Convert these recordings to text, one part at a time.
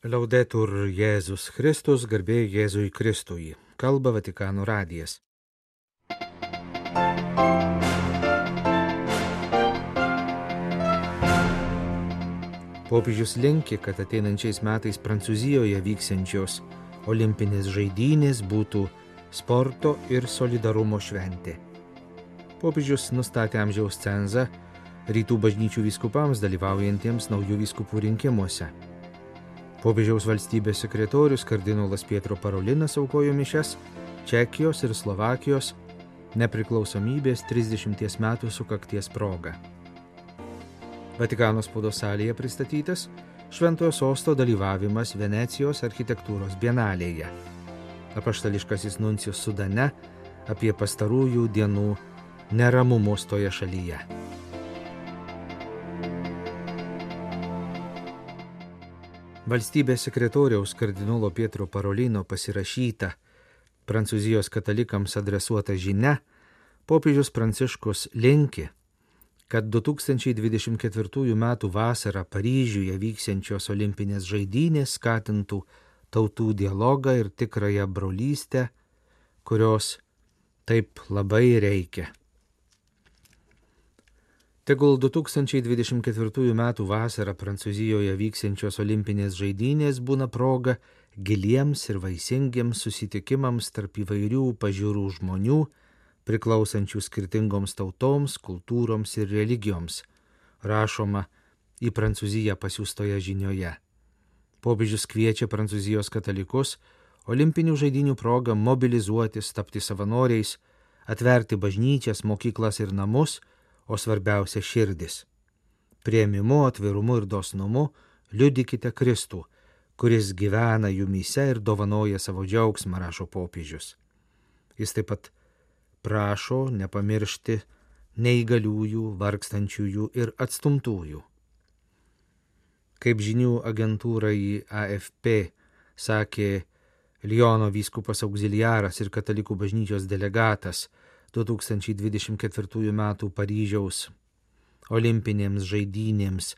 Laudetur Jėzus Kristus, garbė Jėzui Kristui. Kalba Vatikano radijas. Popiežius linki, kad ateinančiais metais Prancūzijoje vyksiančios olimpinės žaidynės būtų sporto ir solidarumo šventė. Popiežius nustatė amžiaus cenzą rytų bažnyčių vyskupams dalyvaujantiems naujų vyskupų rinkimuose. Popiežiaus valstybės sekretorius kardinolas Pietro Parolinas aukojo mišes Čekijos ir Slovakijos nepriklausomybės 30 metų sukakties proga. Vatikano spaudos salėje pristatytas Šventojo sosto dalyvavimas Venecijos architektūros bienalėje. Apaštališkasis nuncijus Sudane apie pastarųjų dienų neramumus toje šalyje. Valstybės sekretoriaus kardinolo Pietro Parolino pasirašyta Prancūzijos katalikams adresuota žinia, popiežius Pranciškus linki, kad 2024 m. vasarą Paryžiuje vyksiančios olimpinės žaidynės skatintų tautų dialogą ir tikrąją brolystę, kurios taip labai reikia. Tegul 2024 m. vasarą Prancūzijoje vyksiančios olimpinės žaidynės būna proga giliems ir vaisingiems susitikimams tarp įvairių pažiūrų žmonių, priklausančių skirtingoms tautoms, kultūroms ir religijoms, rašoma į Prancūziją pasiūstoje žinioje. Popiežius kviečia Prancūzijos katalikus olimpinių žaidinių progą mobilizuotis, tapti savanoriais, atverti bažnyčias, mokyklas ir namus, o svarbiausia širdis. Prieimimu, atvirumu ir dosnumu liudykite Kristų, kuris gyvena jumyse ir dovanoja savo džiaugsmą, rašo popiežius. Jis taip pat prašo nepamiršti neįgaliųjų, vargstančiųjų ir atstumtųjų. Kaip žinių agentūrai AFP sakė Liono vyskupas auxiliaras ir katalikų bažnyčios delegatas 2024 m. Paryžiaus olimpinėms žaidynėms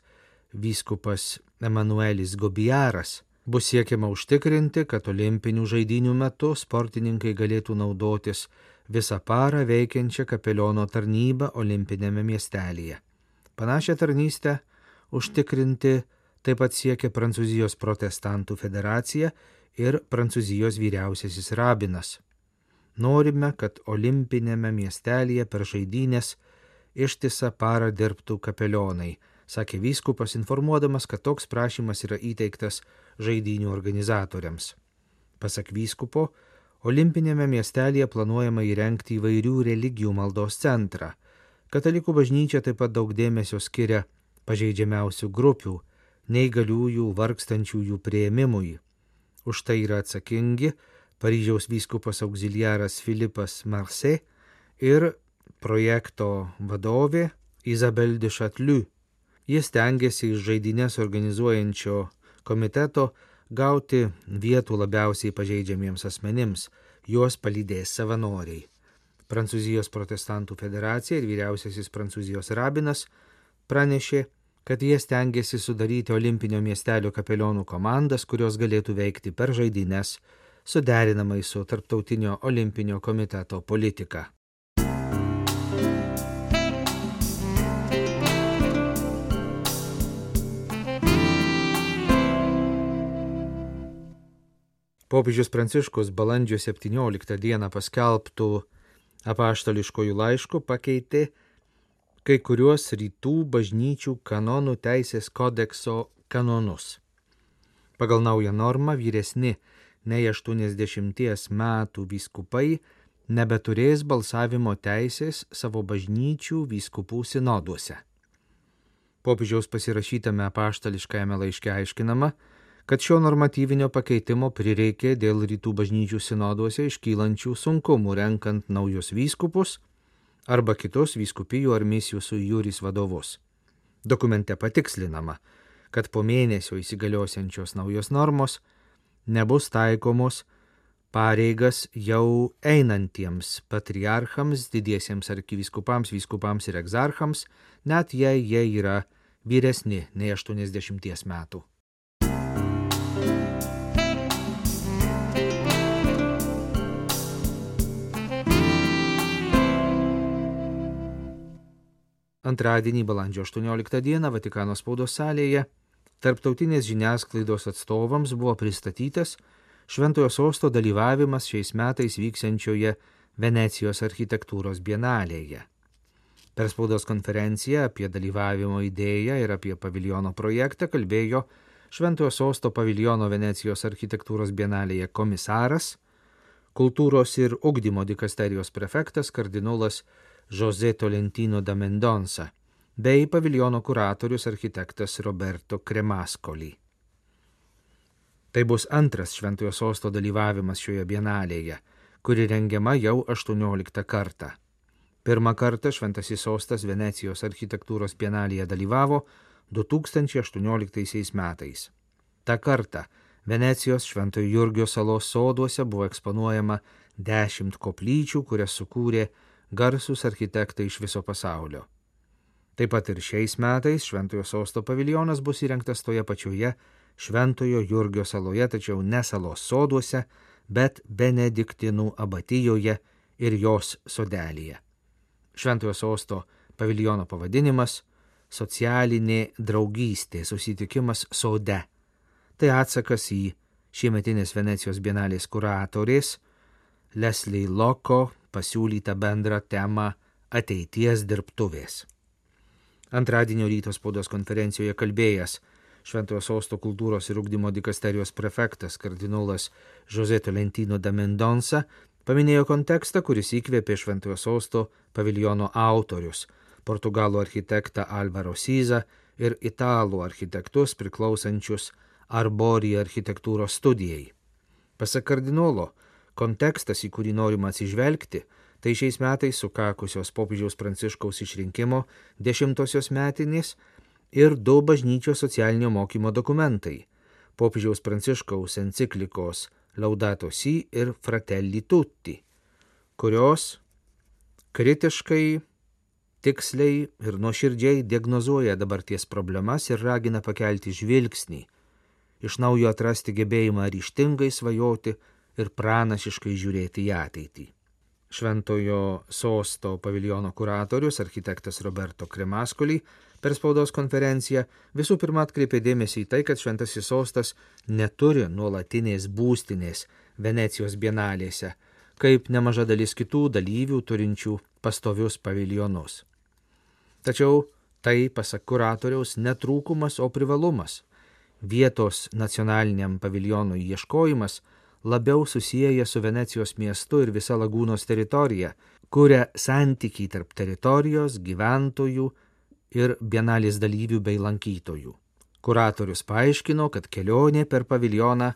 vyskupas Emanuelis Gobijaras bus siekiama užtikrinti, kad olimpinių žaidinių metu sportininkai galėtų naudotis visą parą veikiančią kapeliono tarnybą olimpinėme miestelėje. Panašią tarnystę užtikrinti taip pat siekia Prancūzijos protestantų federacija ir Prancūzijos vyriausiasis rabinas. Norime, kad olimpinėme miestelėje per žaidynės ištisą parą dirbtų kapelionai, sakė vyskupas, informuodamas, kad toks prašymas yra įteiktas žaidinių organizatoriams. Pasak vyskupo, olimpinėme miestelėje planuojama įrengti įvairių religijų maldos centrą. Katalikų bažnyčia taip pat daug dėmesio skiria pažeidžiamiausių grupių, neįgaliųjų, vargstančiųjų prieimimui. Už tai yra atsakingi Paryžiaus vyskupas auxiliaras Filipas Marse ir projekto vadovė Izabel de Chatliu. Jis tengiasi iš žaidynės organizuojančio komiteto gauti vietų labiausiai pažeidžiamiems asmenims, juos palydės savanoriai. Prancūzijos protestantų federacija ir vyriausiasis Prancūzijos rabinas pranešė, kad jie stengiasi sudaryti olimpinio miestelio kapelionų komandas, kurios galėtų veikti per žaidynės suderinamai su Tarptautinio olimpinio komiteto politika. Popiežius Pranciškus balandžio 17 dieną paskelbtų apaštališkojų laiškų pakeitė kai kuriuos rytų bažnyčių kanonų teisės kodekso kanonus. Pagal naują normą vyresni nei 80 metų vyskupai nebeturės balsavimo teisės savo bažnyčių vyskupų sinoduose. Popiežiaus pasirašytame apaštališkajame laiške aiškinama, kad šio normatyvinio pakeitimo prireikė dėl rytų bažnyčių sinoduose iškylančių sunkumų renkant naujus vyskupus arba kitus vyskupijų ar misijų su jūris vadovus. Dokumente patikslinama, kad po mėnesio įsigaliosiančios naujos normos nebus taikomos pareigas jau einantiems patriarchams, didiesiems arkiviskupams, vyskupams ir egzarchams, net jei jie yra vyresni nei 80 metų. Antradienį, balandžio 18 dieną, Vatikano spaudos salėje tarptautinės žiniasklaidos atstovams buvo pristatytas Šventojo sosto dalyvavimas šiais metais vyksiančioje Venecijos architektūros bienalėje. Per spaudos konferenciją apie dalyvavimo idėją ir apie paviljono projektą kalbėjo Šventojo sosto paviljono Venecijos architektūros bienalėje komisaras, kultūros ir ugdymo dikasterijos prefektas kardinolas José Tolentino da Mendonsa bei paviljono kuratorius architektas Roberto Kremascoli. Tai bus antras Šventojo sosto dalyvavimas šioje bienalėje, kuri rengiama jau 18 kartą. Pirmą kartą Šventasis sostas Venecijos architektūros bienalėje dalyvavo 2018 metais. Ta kartą Venecijos Šventojo Jurgio salos soduose buvo eksponuojama dešimt koplyčių, kurias sukūrė garsus architektai iš viso pasaulio. Taip pat ir šiais metais Šventojo sosto paviljonas bus įrengtas toje pačioje Šventojo Jurgio saloje, tačiau ne salos soduose, bet Benediktinų abatijoje ir jos sodelėje. Šventojo sosto paviljono pavadinimas - socialinė draugystė, susitikimas sode. Tai atsakas į šiemetinės Venecijos bienalės kuratorės Leslie Loko pasiūlytą bendrą temą ateities dirbtuvės. Antradienio ryto spaudos konferencijoje kalbėjęs Šventojo sosto kultūros ir ugdymo dikasterijos prefektas kardinolas José Tolentino da Mendonsa paminėjo kontekstą, kuris įkvėpė Šventojo sosto paviljono autorius - portugalų architektą Alvaro Syza ir italų architektus priklausančius Arborija architektūros studijai. Pasak kardinolo, kontekstas, į kurį norima atsižvelgti, Tai šiais metais sukakusios popiežiaus pranciškaus išrinkimo dešimtosios metinės ir du bažnyčios socialinio mokymo dokumentai - popiežiaus pranciškaus enciklikos Laudato Si ir Fratelli Tutti, kurios kritiškai, tiksliai ir nuoširdžiai diagnozuoja dabarties problemas ir ragina pakelti žvilgsnį, iš naujo atrasti gebėjimą ryštingai svajoti ir pranašiškai žiūrėti į ateitį. Šventojo sosto paviljono kuratorius architektas Roberto Kremaskoli per spaudos konferenciją visų pirma atkreipė dėmesį į tai, kad Šventasis sostas neturi nuolatinės būstinės Venecijos bienalėse, kaip nemaža dalis kitų dalyvių turinčių pastovius paviljonus. Tačiau tai, pasak kuratoriaus, netrūkumas, o privalumas. Vietos nacionaliniam paviljonui ieškojimas labiau susiję su Venecijos miestu ir visa lagūnos teritorija, kuria santykiai tarp teritorijos, gyventojų ir bienalės dalyvių bei lankytojų. Kuratorius paaiškino, kad kelionė per paviljoną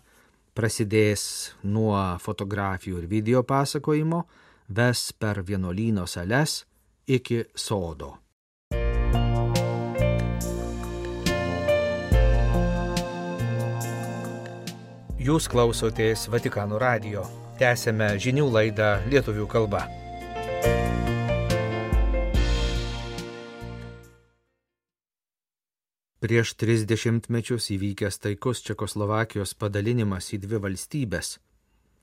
prasidės nuo fotografijų ir video pasakojimo, ves per vienuolyno sales iki sodo. Jūs klausotės Vatikano radio. Tęsėme žinių laidą lietuvių kalba. Prieš 30 mečius įvykęs taikus Čekoslovakijos padalinimas į dvi valstybės.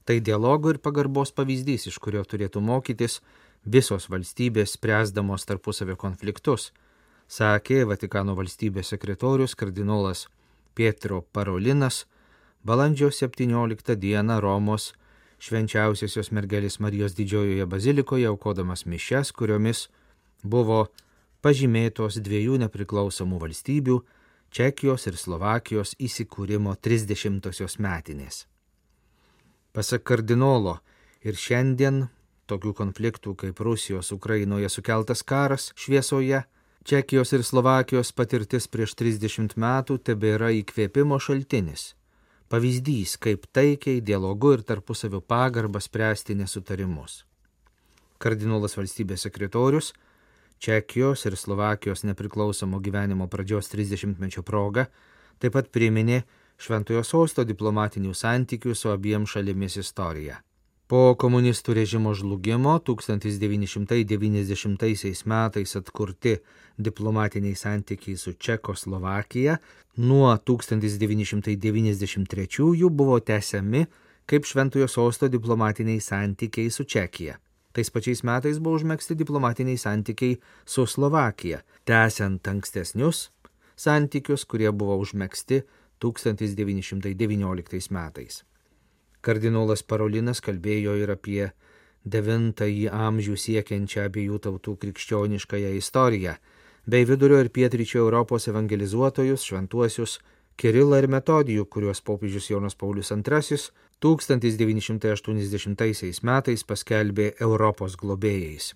Tai dialogo ir pagarbos pavyzdys, iš kurio turėtų mokytis visos valstybės spręsdamos tarpusavio konfliktus, sakė Vatikano valstybės sekretorius kardinolas Pietro Parolinas balandžio 17 dieną Romos švenčiausiosios mergelės Marijos didžiojoje bazilikoje aukodamas mišes, kuriomis buvo pažymėtos dviejų nepriklausomų valstybių - Čekijos ir Slovakijos įsikūrimo 30-osios metinės. Pasak kardinolo, ir šiandien tokių konfliktų kaip Rusijos Ukrainoje sukeltas karas šviesoje, Čekijos ir Slovakijos patirtis prieš 30 metų tebėra įkvėpimo šaltinis pavyzdys, kaip taikiai, dialogu ir tarpusavio pagarbą spręsti nesutarimus. Kardinolas valstybės sekretorius Čekijos ir Slovakijos nepriklausomo gyvenimo pradžios 30-mečio proga taip pat priminė Šventojo sosto diplomatinių santykių su abiem šalimis istoriją. Po komunistų režimo žlugimo 1990 metais atkurti diplomatiniai santykiai su Čekoslovakija nuo 1993 buvo tęsiami kaip Šventojo sosto diplomatiniai santykiai su Čekija. Tais pačiais metais buvo užmėgsti diplomatiniai santykiai su Slovakija, tęsiant ankstesnius santykius, kurie buvo užmėgsti 1919 metais. Kardinolas Parolinas kalbėjo ir apie devintąjį amžių siekiančią abiejų tautų krikščioniškąją istoriją, bei vidurio ir pietryčio Europos evangelizuotojus, šventuosius Kirilą ir Metodijų, kuriuos popiežius Jonas Paulius II 1980 metais paskelbė Europos globėjais.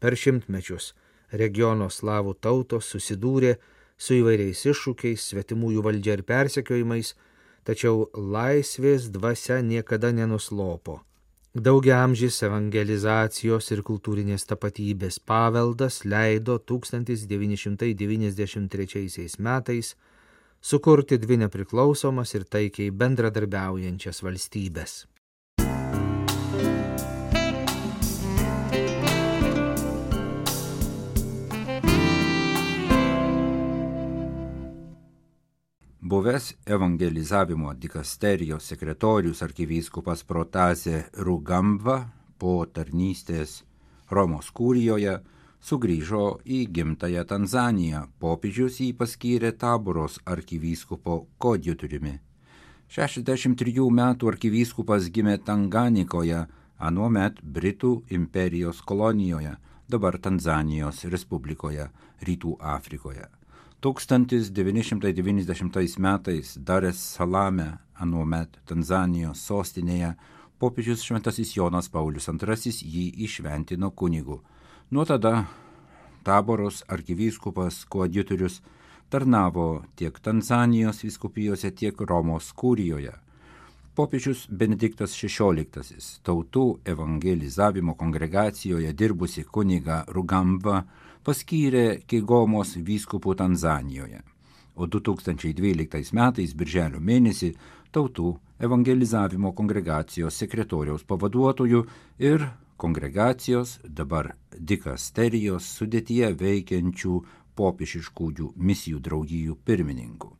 Per šimtmečius regiono slavų tautos susidūrė su įvairiais iššūkiais, svetimųjų valdžia ir persekiojimais, tačiau laisvės dvasia niekada nenuslopo. Daugia amžys evangelizacijos ir kultūrinės tapatybės paveldas leido 1993 metais sukurti dvi nepriklausomas ir taikiai bendradarbiaujančias valstybės. Buvęs evangelizavimo dikasterijos sekretorius arkivyskupas Protazė Rugamba po tarnystės Romos kūrijoje sugrįžo į gimtają Tanzaniją. Popiežius jį paskyrė taboros arkivyskupo kodjutoriumi. 63 metų arkivyskupas gimė Tanganikoje, anuomet Britų imperijos kolonijoje, dabar Tanzanijos Respublikoje, Rytų Afrikoje. 1990 metais Darės Salame, anuomet Tanzanijos sostinėje, popiežius Šventasis Jonas Paulius II jį išventino kunigu. Nuo tada taboros arkivyskupas koadjutorius tarnavo tiek Tanzanijos viskupijose, tiek Romos kūrijoje. Popiežius Benediktas XVI tautų evangelizavimo kongregacijoje dirbusi kuniga Rugamba paskyrė Kigomos vyskupų Tanzanijoje, o 2012 metais birželio mėnesį tautų evangelizavimo kongregacijos sekretoriaus pavaduotojų ir kongregacijos dabar dikasterijos sudėtyje veikiančių popiežiškųjų misijų draugijų pirmininku.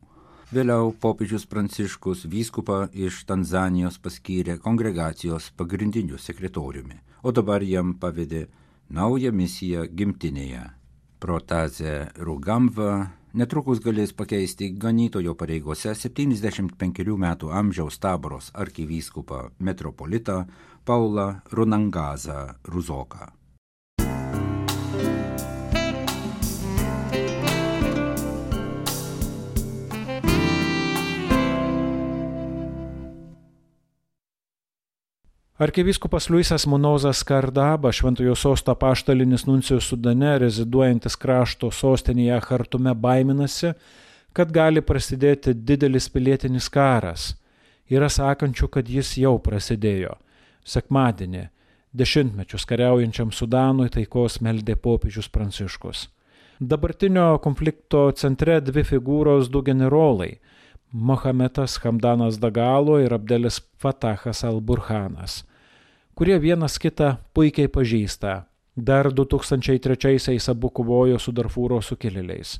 Vėliau popiežius Pranciškus vyskupą iš Tanzanijos paskyrė kongregacijos pagrindiniu sekretoriumi, o dabar jam pavedė naują misiją gimtinėje. Protazė Rugamva netrukus galės pakeisti ganytojo pareigose 75 metų amžiaus taboros arkivyskupą metropolitą Paulą Runangazą Ruzoką. Arkivyskupas Luisas Munozas Kardaba, Šventojo sosto paštalinis nuncijus Sudane, reziduojantis krašto sostinėje Hartume, baiminasi, kad gali prasidėti didelis pilietinis karas. Yra sakančių, kad jis jau prasidėjo. Sekmadienį, dešimtmečius kariaujančiam Sudanui taikos meldė popiežius Pranciškus. Dabartinio konflikto centre dvi figūros du generolai Mohametas Hamdanas Dagalo ir Abdelis Fatahas al-Burhanas, kurie vienas kitą puikiai pažįsta. Dar 2003-aisiais abu kovojo su Darfūro sukilėliais.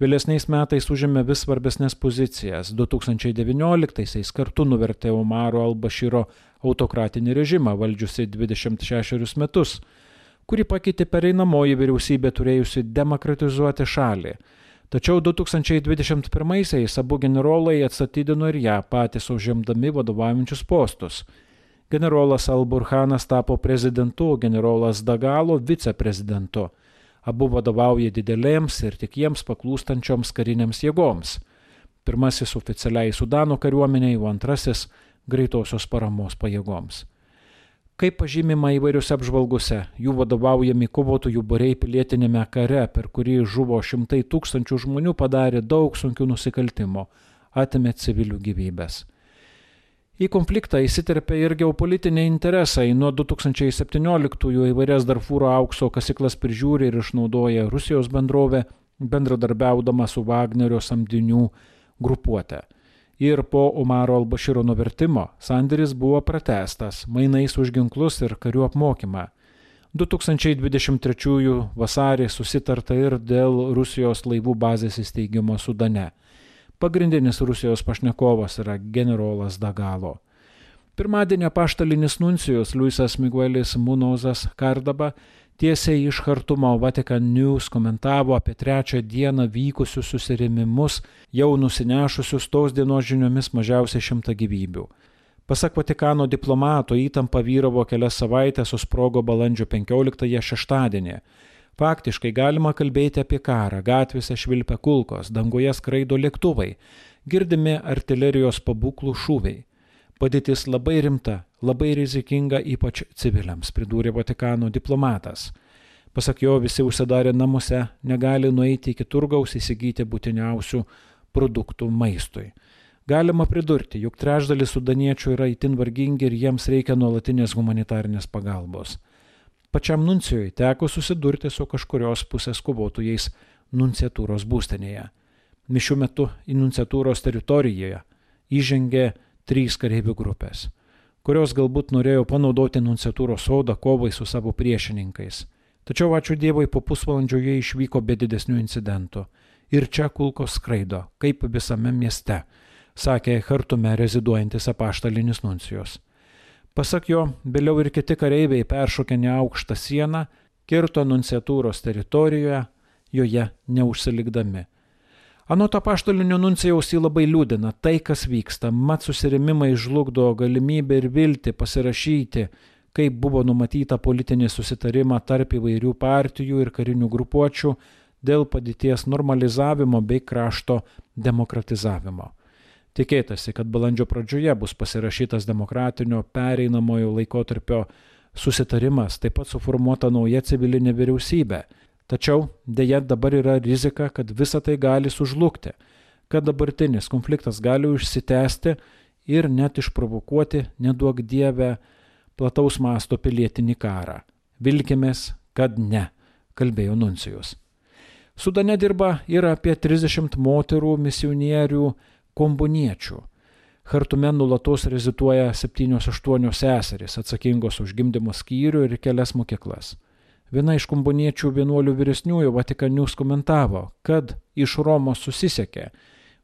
Vėlesniais metais užėmė vis svarbesnės pozicijas. 2019-aisiais kartu nuvertė Omaro al-Bashiro autokratinį režimą valdžiusi 26 metus, kurį pakeitė pereinamoji vyriausybė turėjusi demokratizuoti šalį Tačiau 2021-aisiais abu generolai atstatydino ir ją patys užimdami vadovaujančius postus. Generolas Alburhanas tapo prezidentu, generolas Dagalo viceprezidentu. Abu vadovauja didelėms ir tik jiems paklūstančioms karinėms jėgoms. Pirmasis oficialiai Sudano kariuomeniai, o antrasis greitosios paramos pajėgoms. Kaip pažymima įvairiuose apžvalgose, jų vadovaujami kovotojų būriai pilietinėme kare, per kurį žuvo šimtai tūkstančių žmonių, padarė daug sunkių nusikaltimų, atėmė civilių gyvybės. Į konfliktą įsiterpė ir geopolitiniai interesai. Nuo 2017-ųjų įvairias Darfūro aukso kasiklas prižiūri ir išnaudoja Rusijos bendrovė, bendradarbiaudama su Wagnerio samdinių grupuote ir po Umaro Albaširo nuvertimo sandėris buvo pratestas mainais už ginklus ir karių apmokymą. 2023 vasarį susitarta ir dėl Rusijos laivų bazės įsteigimo Sudane. Pagrindinis Rusijos pašnekovas yra generolas Dagalo. Pirmadienį paštalinis nuncijus Luisas Miguelis Munozas Kardaba tiesiai iš Hartumo Vatican News komentavo apie trečią dieną vykusius susirimimus, jau nusinešusius tos dienos žiniomis mažiausiai šimtą gyvybių. Pasak Vatikano diplomato įtampa vyravo kelias savaitės, susprogo balandžio 15-ąją šeštadienį. Faktiškai galima kalbėti apie karą, gatvėse švilpia kulkos, danguje skraido lėktuvai, girdimi artilerijos pabūklų šūviai. Padėtis labai rimta, labai rizikinga ypač civiliams, pridūrė Vatikano diplomatas. Pasak jo, visi užsidarę namuose negali nueiti iki turgaus įsigyti būtiniausių produktų maistui. Galima pridurti, juk trečdalis sudaniečių yra itin vargingi ir jiems reikia nuolatinės humanitarinės pagalbos. Pačiam nuncijui teko susidurti su kažkurios pusės kovotojais nunciatūros būstinėje. Mišių metu į nunciatūros teritorijoje įžengė trys kareivių grupės, kurios galbūt norėjo panaudoti nunciatūros sodą kovai su savo priešininkais. Tačiau ačiū Dievui po pusvalandžio jie išvyko be didesnių incidentų. Ir čia kulkos skraido, kaip visame mieste, sakė Hartume reziduojantis apaštalinis nuncijos. Pasak jo, vėliau ir kiti kareiviai peršokė neaukštą sieną, kirto nunciatūros teritorijoje, joje neužsilikdami. Anot apaštalinio nuncijaus jį labai liūdina tai, kas vyksta, mat susirimimai žlugdo galimybę ir viltį pasirašyti, kaip buvo numatyta politinį susitarimą tarp įvairių partijų ir karinių grupuočių dėl padėties normalizavimo bei krašto demokratizavimo. Tikėtasi, kad balandžio pradžioje bus pasirašytas demokratinio pereinamojo laikotarpio susitarimas, taip pat suformuota nauja civilinė vyriausybė Tačiau dėja dabar yra rizika, kad visa tai gali sužlugti, kad dabartinis konfliktas gali užsitęsti ir net išprovokuoti, neduok dievę, plataus masto pilietinį karą. Vilkimės, kad ne, kalbėjo nuncijus. Sudane dirba ir apie 30 moterų misionierių kombuniečių. Hartume nulatos reziduoja 7-8 seserys atsakingos už gimdymo skyrių ir kelias mokyklas. Viena iš kumboniečių vienuolių vyresniųjų Vatikanius komentavo, kad iš Romos susisiekė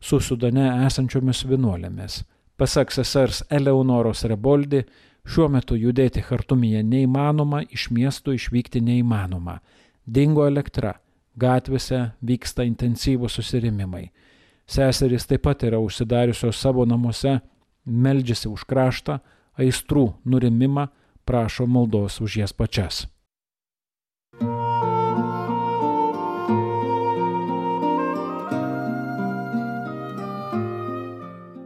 su Sudane esančiomis vienuolėmis. Pasak sesers Eleonoros Reboldi, šiuo metu judėti Hartumyje neįmanoma, iš miestų išvykti neįmanoma. Dingo elektra, gatvėse vyksta intensyvūs susirimimai. Seserys taip pat yra užsidariusios savo namuose, meldžiasi už kraštą, aistrų nurimimą, prašo maldos už jas pačias.